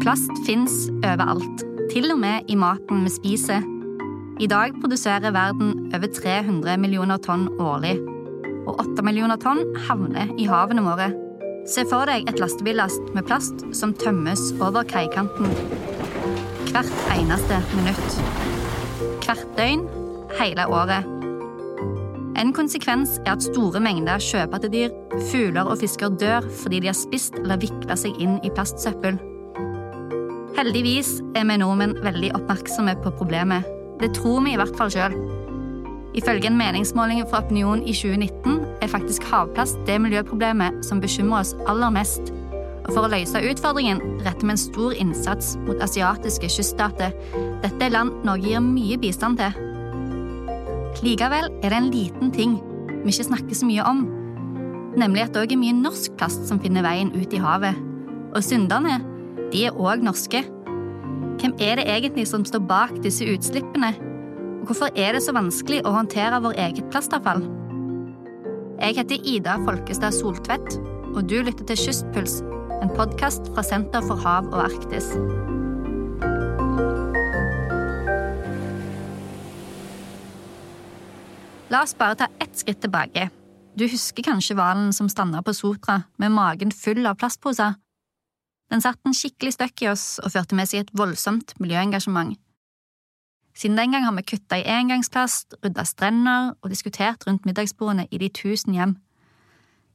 Plast fins overalt, til og med i maten vi spiser. I dag produserer verden over 300 millioner tonn årlig. Og 8 millioner tonn havner i havene våre. Se for deg et lastebillast med plast som tømmes over kaikanten. Hvert eneste minutt. Hvert døgn, hele året. En konsekvens er at store mengder sjøpattedyr, fugler og fisker dør fordi de har spist eller vikla seg inn i plastsøppel. Heldigvis er vi nordmenn veldig oppmerksomme på problemet. Det tror vi i hvert fall sjøl. Ifølge en meningsmåling fra Opinion i 2019 er faktisk havplast det miljøproblemet som bekymrer oss aller mest. Og for å løse utfordringen retter vi en stor innsats mot asiatiske kyststater. Dette er land Norge gir mye bistand til. Likevel er det en liten ting vi ikke snakker så mye om, nemlig at det òg er mye norsk plast som finner veien ut i havet. Og synderne, de er òg norske. Hvem er det egentlig som står bak disse utslippene? Og hvorfor er det så vanskelig å håndtere vår eget plastavfall? Jeg heter Ida Folkestad Soltvedt, og du lytter til Kystpuls, en podkast fra Senter for hav og Arktis. La oss bare ta ett skritt tilbake. Du husker kanskje hvalen som standa på Sotra med magen full av plastposer? Den satte en skikkelig støkk i oss og førte med seg et voldsomt miljøengasjement. Siden den gang har vi kutta i engangsplast, rydda strender og diskutert rundt middagsbordene i de tusen hjem.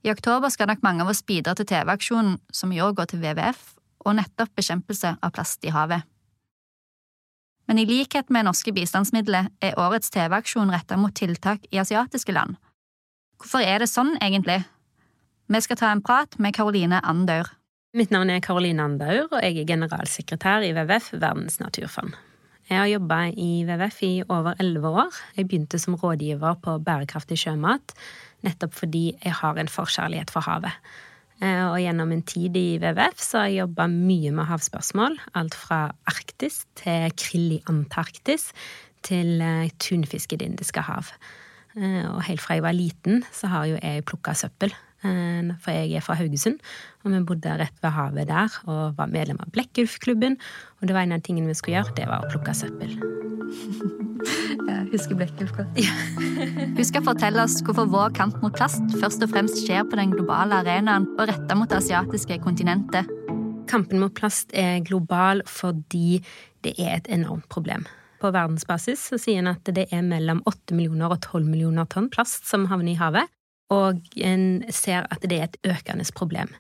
I oktober skal nok mange av oss bidra til TV-aksjonen, som i år går til WWF, og nettopp bekjempelse av plast i havet. Men i likhet med norske bistandsmidler er årets TV-aksjon retta mot tiltak i asiatiske land. Hvorfor er det sånn, egentlig? Vi skal ta en prat med Karoline Andaur. Mitt navn er Karoline Andaur, og jeg er generalsekretær i WWF Verdens naturfond. Jeg har jobba i WWF i over elleve år. Jeg begynte som rådgiver på bærekraftig sjømat, nettopp fordi jeg har en forkjærlighet for havet. Eh, og gjennom en tid i WWF så har jeg jobba mye med havspørsmål. Alt fra Arktis til krill i Antarktis til eh, tunfisk i Det indiske hav. Eh, og helt fra jeg var liten, så har jo jeg plukka søppel. For jeg er fra Haugesund, og vi bodde rett ved havet der og var medlem av Blekkulfklubben. Og det var en av tingene vi skulle gjøre, det var å plukke søppel. Jeg husker Blekkulf godt. Ja. Husk å fortelle oss hvorfor vår kamp mot plast først og fremst skjer på den globale arenaen og retta mot det asiatiske kontinentet. Kampen mot plast er global fordi det er et enormt problem. På verdensbasis så sier en at det er mellom 8 millioner og 12 millioner tonn plast som havner i havet, og en ser at det er et økende problem.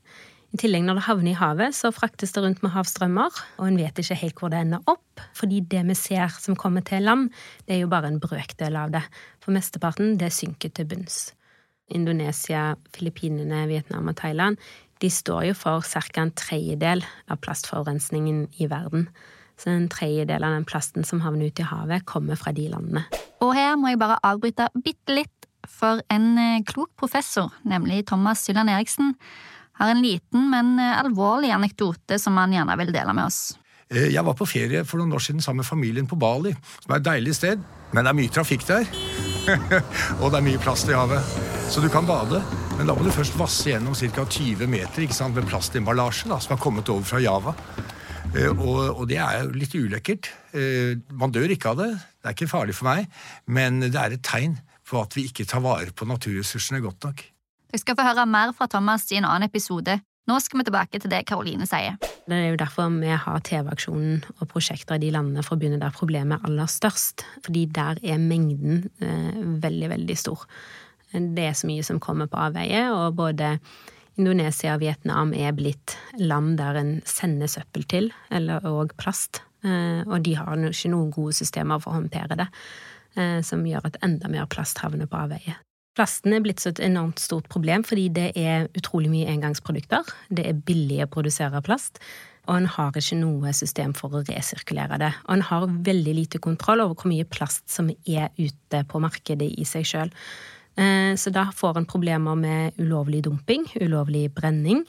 I tillegg, når det havner i havet, så fraktes det rundt med havstrømmer, og en vet ikke helt hvor det ender opp, fordi det vi ser som kommer til land, det er jo bare en brøkdel av det. For mesteparten, det synker til bunns. Indonesia, Filippinene, Vietnam og Thailand, de står jo for ca. en tredjedel av plastforurensningen i verden. Så en tredjedel av den plasten som havner ute i havet, kommer fra de landene. Og her må jeg bare avbryte bitte litt, for en eh, klok professor, nemlig Thomas Sylland Eriksen, har en liten, men eh, alvorlig anekdote som han gjerne vil dele med oss. Eh, jeg var på ferie for noen år siden sammen med familien på Bali, som er et deilig sted. Men det er mye trafikk der. og det er mye plast i havet. Så du kan bade, men da må du først vasse gjennom ca. 20 meter sant, med plastemballasje da, som har kommet over fra Java. Og, og, det er jo litt ulekkert. Man dør ikke av det, det er ikke farlig for meg, men det er et tegn på at vi ikke tar vare på naturressursene godt nok. Dere skal få høre mer fra Thomas i en annen episode. Nå skal vi tilbake til det Karoline sier. Det er jo derfor vi har TV-aksjonen og prosjekter i de landene for å begynne der problemet er aller størst. Fordi der er mengden eh, veldig, veldig stor. Det er så mye som kommer på avveie, og både Indonesia og Vietnam er blitt land der en sender søppel til, eller òg plast. Eh, og de har ikke noen gode systemer for å håndtere det, som gjør at enda mer plast havner på avveie. Plasten er blitt så et enormt stort problem fordi det er utrolig mye engangsprodukter. Det er billig å produsere plast. Og en har ikke noe system for å resirkulere det. Og en har veldig lite kontroll over hvor mye plast som er ute på markedet i seg sjøl. Eh, så da får en problemer med ulovlig dumping, ulovlig brenning.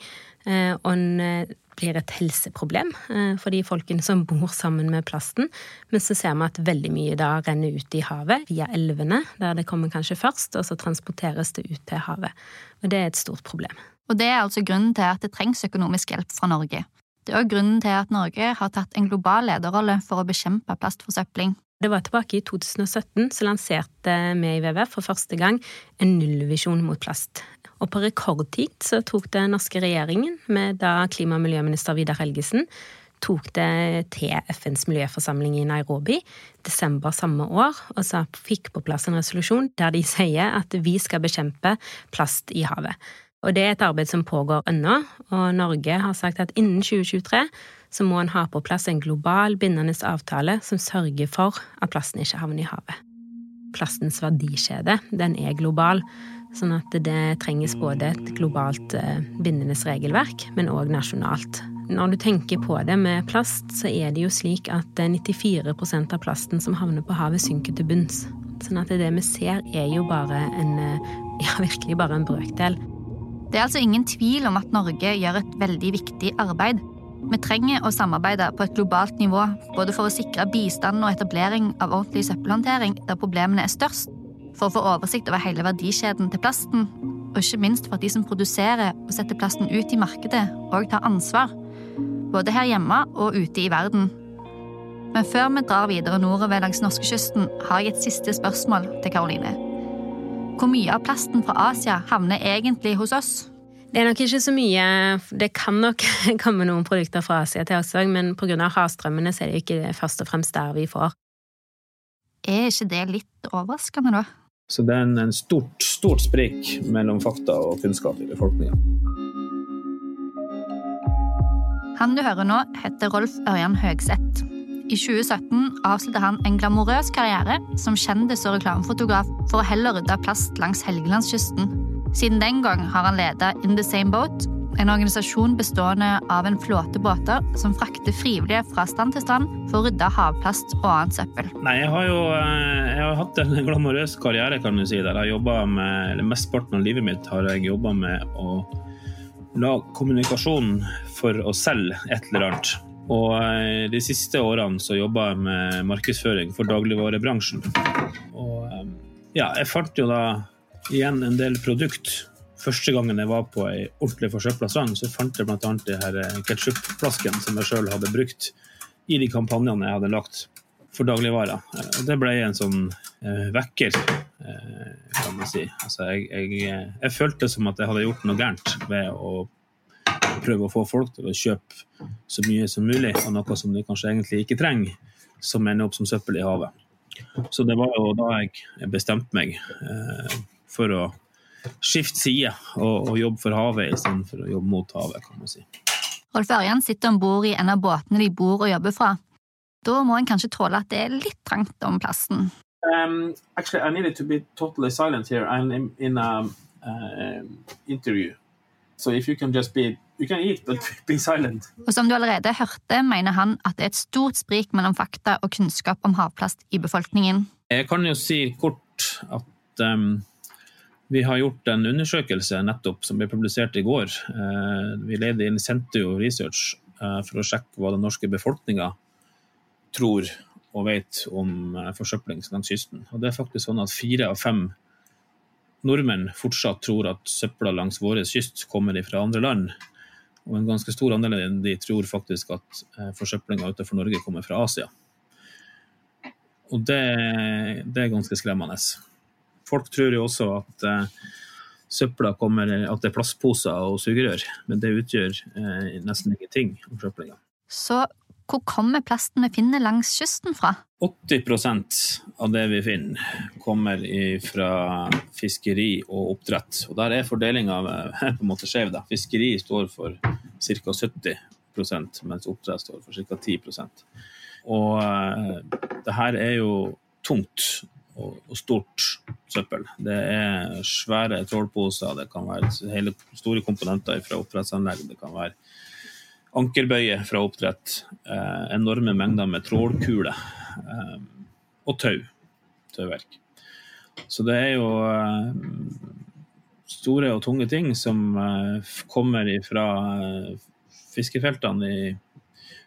Eh, og en eh, blir et helseproblem eh, for de folkene som bor sammen med plasten. Men så ser vi at veldig mye da renner ut i havet via elvene, der det kommer kanskje først, og så transporteres det ut til havet. Og det er et stort problem. Og det er altså grunnen til at det trengs økonomisk hjelp fra Norge. Det er òg grunnen til at Norge har tatt en global lederrolle for å bekjempe plastforsøpling. Det var tilbake i 2017 så lanserte vi i WWF for første gang en nullvisjon mot plast. Og på rekordtid så tok den norske regjeringen, med da klima- og miljøminister Vidar Helgesen, tok det til FNs miljøforsamling i Nairobi desember samme år, og så fikk på plass en resolusjon der de sier at vi skal bekjempe plast i havet. Og det er et arbeid som pågår ennå, og Norge har sagt at innen 2023 så må en ha på plass en global, bindende avtale som sørger for at plasten ikke havner i havet. Plastens verdikjede, den er global, sånn at det trenges både et globalt eh, bindende regelverk, men òg nasjonalt. Når du tenker på det med plast, så er det jo slik at 94% av plasten som havner på havet, synker til bunns. Sånn at det vi ser, er jo bare en eh, Ja, virkelig bare en brøkdel. Det er altså ingen tvil om at Norge gjør et veldig viktig arbeid. Vi trenger å samarbeide på et globalt nivå, både for å sikre bistand og etablering av ordentlig søppelhåndtering der problemene er størst, for å få oversikt over hele verdikjeden til plasten, og ikke minst for at de som produserer og setter plasten ut i markedet, òg tar ansvar både her hjemme og ute i verden. Men før vi drar videre nordover langs norskekysten, har jeg et siste spørsmål til Karoline. Hvor mye av plasten fra Asia havner egentlig hos oss? Det er nok ikke så mye Det kan nok komme noen produkter fra Asia til oss òg, men pga. havstrømmene så er det ikke først og fremst der vi får. Er ikke det litt overraskende, da? Så det er en stort, stort sprik mellom fakta og kunnskap i befolkninga. Han du hører nå, heter Rolf Ørjan Høgseth. I 2017 avsluttet han en glamorøs karriere som kjendis- og reklamefotograf for å heller rydde plast langs Helgelandskysten. Siden den gang har han ledet In The Same Boat, en organisasjon bestående av en flåte båter som frakter frivillige fra strand til strand for å rydde havplast og annet søppel. Nei, jeg har jo eh, jeg har hatt en glamorøs karriere, kan du si. Der jeg med, eller Mesteparten av livet mitt har jeg jobba med å la kommunikasjon for å selge et eller annet. Og eh, de siste årene så jobba jeg med markedsføring for dagligvarebransjen. Og eh, ja, jeg fant jo da igjen en del produkt. Første gangen jeg var på ei ordentlig forsøpla strand, så fant jeg bl.a. de her eh, ketsjupflaskene som jeg sjøl hadde brukt i de kampanjene jeg hadde lagt for dagligvarer. Det ble en sånn eh, vekker, eh, kan man si. Altså, jeg, jeg, jeg, følte som at jeg hadde gjort noe gærent ved å prøve å få folk til å kjøpe så mye som mulig av noe som de kanskje egentlig ikke trenger, som ender opp som søppel i havet. Så det var jo da jeg bestemte meg eh, for å skifte side og, og jobbe for havet istedenfor å jobbe mot havet, kan man si. Rolf Ørjan sitter om bord i en av båtene de bor og jobber fra. Da må en kanskje tåle at det er litt trangt om plassen. Um, actually, I needed to be totally silent here. I'm in, in a uh, interview. So if you can just be You can eat, but be silent. Og som du allerede hørte, mener han at det er et stort sprik mellom fakta og kunnskap om havplast i befolkningen. Jeg kan jo si kort at um, vi har gjort en undersøkelse nettopp som ble publisert i går. Uh, vi leide inn Sentio Research uh, for å sjekke hva den norske befolkninga tror og vet om eh, forsøpling langs kysten. Og det er faktisk sånn at fire av fem nordmenn fortsatt tror at søpla langs vår kyst kommer fra andre land. Og en ganske stor andel av de tror faktisk at eh, forsøplinga utenfor Norge kommer fra Asia. Og det, det, er ganske skremmende. Folk tror jo også at eh, søpla kommer, at det er plastposer og sugerør, men det utgjør eh, nesten ingenting om søplinga. Så hvor kommer plasten vi finner langs kysten fra? 80% av det vi finner, kommer fra fiskeri og oppdrett. Og Der er fordelinga på en måte skjev. Fiskeri står for ca. 70% mens oppdrett står for ca. 10 Og det her er jo tungt og, og, stort søppel. Det er svære trålposer, det kan være hele store komponenter fra oppdrettsanlegg. Det kan være ankerbøye fra oppdrett, eh, enorme mengder med trålkuler eh, og tau. Tauverk. Så det er jo eh, store og tunge ting som eh, kommer fra eh, fiskefeltene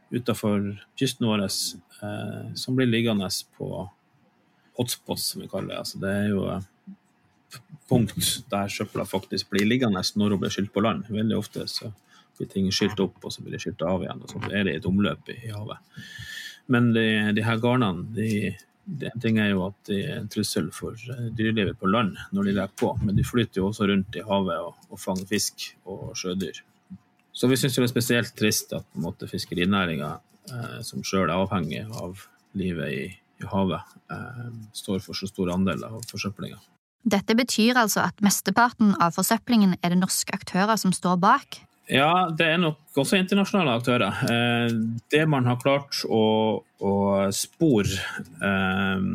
utafor kysten vår, eh, som blir liggende på hotspots, som vi kaller det. Altså, det er jo punkt der søpla faktisk blir liggende når hun blir skylt på land. Veldig ofte så blir ting skylt opp, og så blir det skylt av igjen. og så er det et omløp i havet. Men de, de her garnene de, En ting er jo at de er en trussel for eh, dyrelivet på land når de leker på, men de flyter jo også rundt i havet og, og fanger fisk og sjødyr. Så vi syns det er spesielt trist at fiskerinæringa, eh, som sjøl er avhengig av livet i, i havet, eh, står for så stor andel av forsøplinga. Dette betyr altså at mesteparten av forsøplingen er det norske aktører som står bak? Ja, det er nok også internasjonale aktører. Eh, det man har klart å, å spore eh,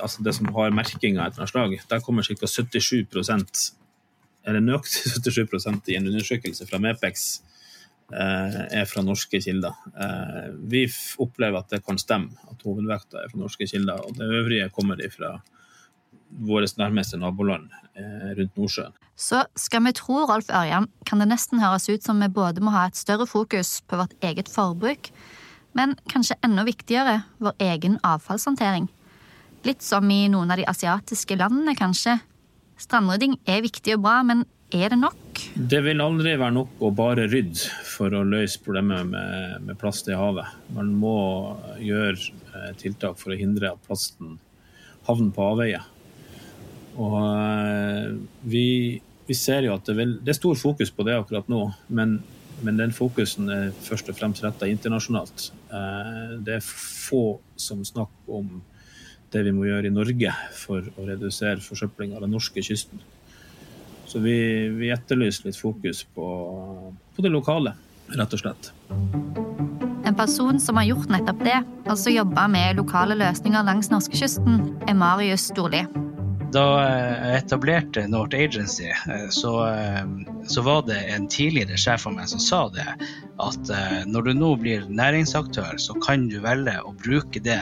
altså det som har merkinga etter et slag, der kommer ca. 77% eller nøyaktig 77% i en undersøkelse fra Mepex er fra norske kilder. Eh, vi opplever at det kan stemme, at hovedvekta er fra norske kilder. Og det øvrige kommer fra våre nærmeste naboland eh, rundt Nordsjøen. Så skal vi tro Rolf Ørjan, kan det nesten høres ut som vi både må ha et større fokus på vårt eget forbruk, men kanskje enda viktigere vår egen avfallshåndtering. Litt som i noen av de asiatiske landene, kanskje. Strandrydding er viktig og bra, men er det nok? Det vil aldri være nok å bare rydde for å løse problemet med, med plast i havet. Man må gjøre eh, tiltak for å hindre at plasten havner på avveie. Og eh, vi, vi, ser jo at det, vil, det, er stor fokus på det akkurat nå, men, men den fokusen er først og fremst retta internasjonalt. Eh, det er få som snakker om det vi må gjøre i Norge for å redusere forsøpling av den norske kysten. Så vi, vi etterlyser litt fokus på, på det lokale, rett og slett. En person som har gjort nettopp det, altså jobba med lokale løsninger langs norskekysten, er Marius Storli. Da jeg etablerte North Agency, eh, så, eh, så, var det en tidligere sjef av meg som sa det. At eh, når du nå blir næringsaktør, så kan du velge å bruke det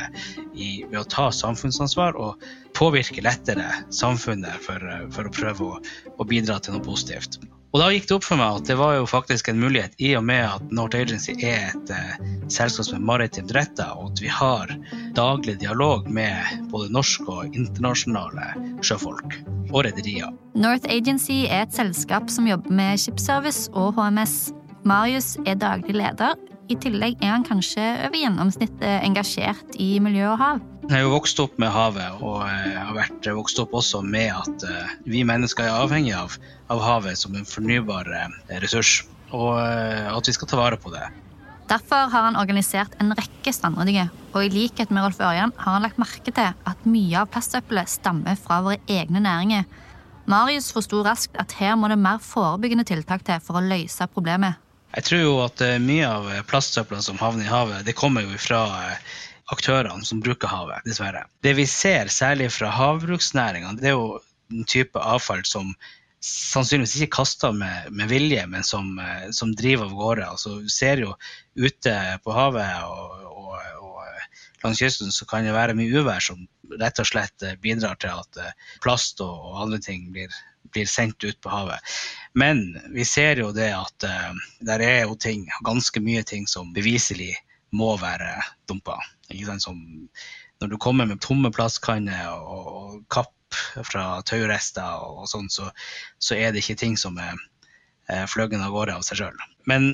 i, ved å ta samfunnsansvar og påvirke lettere samfunnet for, for å prøve å, å bidra til noe positivt. Og da gikk det opp for meg at det var jo faktisk en mulighet, i og med at North Agency er et eh, selskap som er maritimt retta, og at vi har daglig dialog med både norske og internasjonale sjøfolk og rederier. North Agency er et selskap som jobber med skipsservice og HMS. Marius er daglig leder. I tillegg er han kanskje over gjennomsnittet engasjert i miljø og hav. Jeg er jo vokst opp med havet, og jeg har vært vokst opp også med at eh, vi mennesker er avhengig av, av havet som en fornybar eh, ressurs, og eh, at vi skal ta vare på det. Derfor har han organisert en rekke strandryddinger, og i likhet med Rolf Ørjan har han lagt merke til at mye av plastsøppelet stammer fra våre egne næringer. Marius forsto raskt at her må det mer forebyggende tiltak til for å løse problemet. Jeg tror jo at mye av plastsøppelet som havner i havet, det kommer jo fra aktørene som bruker havet, dessverre. Det vi ser, særlig fra havbruksnæringa, det er jo en type avfall som sannsynligvis ikke kasta med, med vilje, men som, eh, som, driver av gårde. Altså, vi ser jo ute på havet og, og, og, langs kysten så kan det være mye uvær som rett og slett eh, bidrar til at eh, plast og, og andre ting blir, blir, sendt ut på havet. Men vi ser jo det at uh, der er jo ting, ganske mye ting som beviselig må være dumpa. Når du kommer med tomme plastkanner og, kapp fra taurester og, og sånn, så, så, er det ikke ting som er, er fløyet av gårde av seg sjøl. Men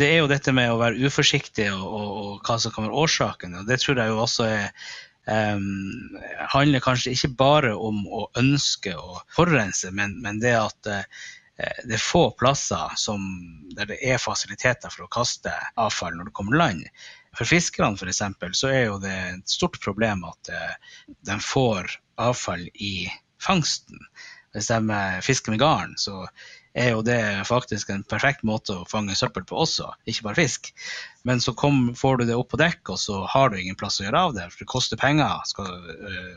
det er jo dette med å være uforsiktig og, og, og hva som kan være årsaken. og Det tror jeg jo også er, um, handler kanskje ikke bare om å ønske å forurense, men, men det at uh, det er få plasser som, der det er fasiliteter for å kaste avfall når det kommer land. For fiskerne f.eks. så er jo det et stort problem at eh, de får avfall i fangsten. Hvis de fisker med garn, så er jo det faktisk en perfekt måte å fange søppel på også, ikke bare fisk. Men så kom, får du det opp på dekk, og så har du ingen plass å gjøre av det. For det koster penger skal, øh,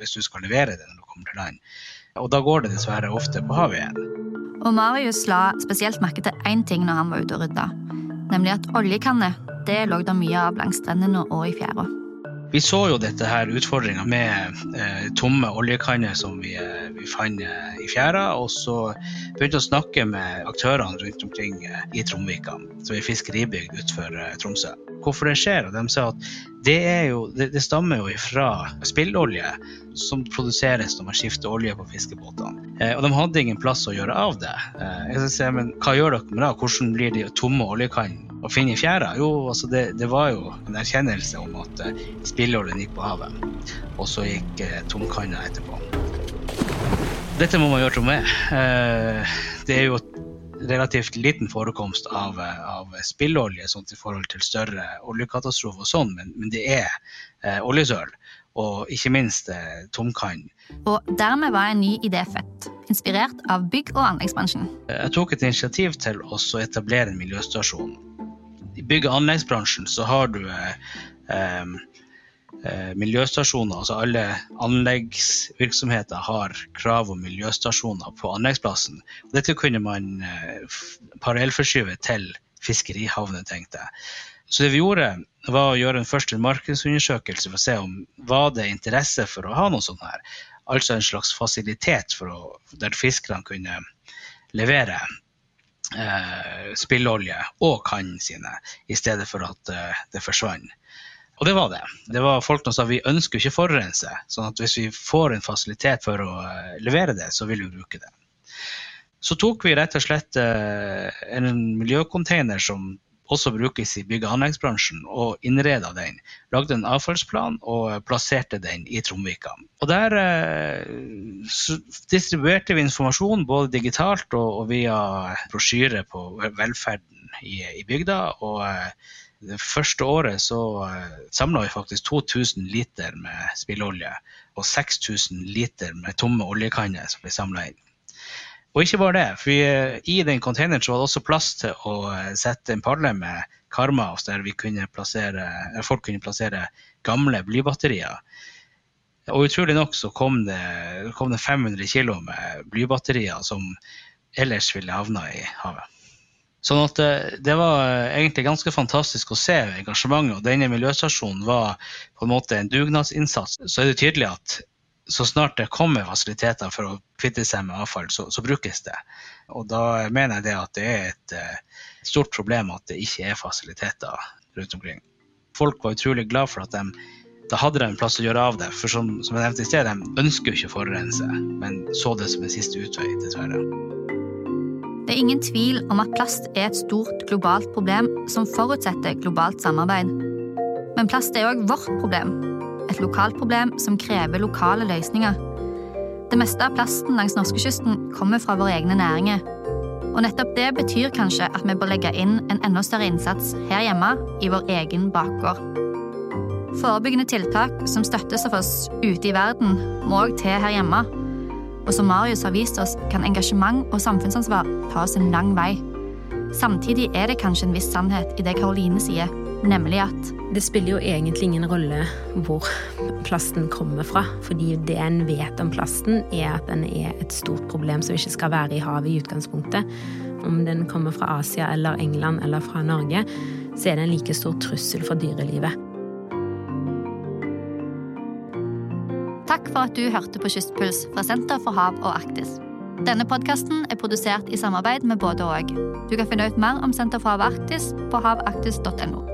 hvis du skal levere det når du kommer til land. Og da går det dessverre ofte på havet igjen. Og Marius la spesielt merke til én ting når han var ute og rydda, nemlig at oljekanner det lå det mye av langs strendene og i fjæra. Vi så jo dette her utfordringa med eh, tomme oljekanner som vi, eh, vi fant eh, i fjæra, og så begynte å snakke med aktørene rundt omkring eh, i Tromvika, som er fiskeribygd utenfor eh, Tromsø. Hvorfor det skjer, og de sa at det, jo, det, det stammer jo fra spillolje som produseres når man skifter olje på fiskebåtene. Eh, og de hadde ingen plass å gjøre av det. Eh, jeg si, men hva gjør dere med det? Hvordan blir de tomme oljekannene å finne i fjæra? Jo, altså det, det, var jo en erkjennelse om at eh, spilloljen gikk på havet. Og så gikk eh, tomkanna etterpå. Dette må man gjøre noe med. Eh, det er jo relativt liten forekomst av, av spillolje sånt i forhold til større oljekatastrofer og sånn, men, men, det er eh, oljesøl. Og ikke minst eh, tomkann. Og dermed var en ny idé født, inspirert av bygg- og anleggsbransjen. Jeg tok et initiativ til å etablere en miljøstasjon. I bygg- og anleggsbransjen så har du eh, eh Eh, miljøstasjoner, altså alle anleggsvirksomheter har krav om miljøstasjoner på anleggsplassen. Dette kunne man eh, parallellforskyve til fiskerihavner, tenkte jeg. Så det vi gjorde, var å gjøre en første markedsundersøkelse for å se om var det interesse for å ha noe sånt her. Altså en slags fasilitet å, der fiskerne kunne levere eh, spillolje og kannene sine, i stedet for at eh, det forsvant. Og det var det. Det var folk som sa vi ønsker ikke forurense. sånn at hvis vi får en fasilitet for å eh, levere det, så vil vi bruke det. Så tok vi rett og slett eh, en miljøcontainer som også brukes i bygg- og anleggsbransjen, og innreda den. Lagde en avfallsplan og plasserte den i Tromvika. Og Der eh, distribuerte vi informasjon både digitalt og, via brosjyre på velferden i, bygda. og det første året så uh, samla vi faktisk 2000 liter med spillolje og 6000 liter med tomme oljekanner som ble samla inn. Og ikke bare det, for uh, i den containeren så var det også plass til å uh, sette en palle med karma der kunne plassere, folk kunne plassere gamle blybatterier. Og utrolig nok så kom det, kom det 500 kg med blybatterier som ellers ville havna i havet. Sånn at det, eh, det, var eh, egentlig ganske fantastisk å se engasjementet. Og denne miljøstasjonen var på en måte en dugnadsinnsats. Så er det tydelig at så snart det kommer fasiliteter for å kvitte seg med avfall, så, så brukes det. Og da mener jeg det at det er et, eh, stort problem at det ikke er fasiliteter rundt omkring. Folk var utrolig glad for at de da hadde de en plass å gjøre av det. For som, som jeg nevnte i sted, de ønsker jo ikke å forurense, men så det som en siste utvei, dessverre. Det er ingen tvil om at plast er et stort globalt problem som forutsetter globalt samarbeid. Men plast er òg vårt problem. Et lokalt problem som krever lokale løsninger. Det meste av plasten langs norskekysten kommer fra våre egne næringer. Og nettopp det betyr kanskje at vi bør legge inn en enda større innsats her hjemme, i vår egen bakgård. Forebyggende tiltak som støttes av oss ute i verden, må òg til her hjemme og som Marius har vist oss, kan engasjement og samfunnsansvar ta oss en lang vei. Samtidig er det kanskje en viss sannhet i det Karoline sier, nemlig at Det spiller jo egentlig ingen rolle hvor plasten kommer fra, fordi det en vet om plasten, er at den er et stort problem som ikke skal være i havet i utgangspunktet. Om den kommer fra Asia eller England eller fra Norge, så er det en like stor trussel for dyrelivet. Takk for at du hørte på Kystpuls fra Senter for hav og Arktis. Denne podkasten er produsert i samarbeid med både og. Du kan finne ut mer om Senter for hav og Arktis på havarktis.no.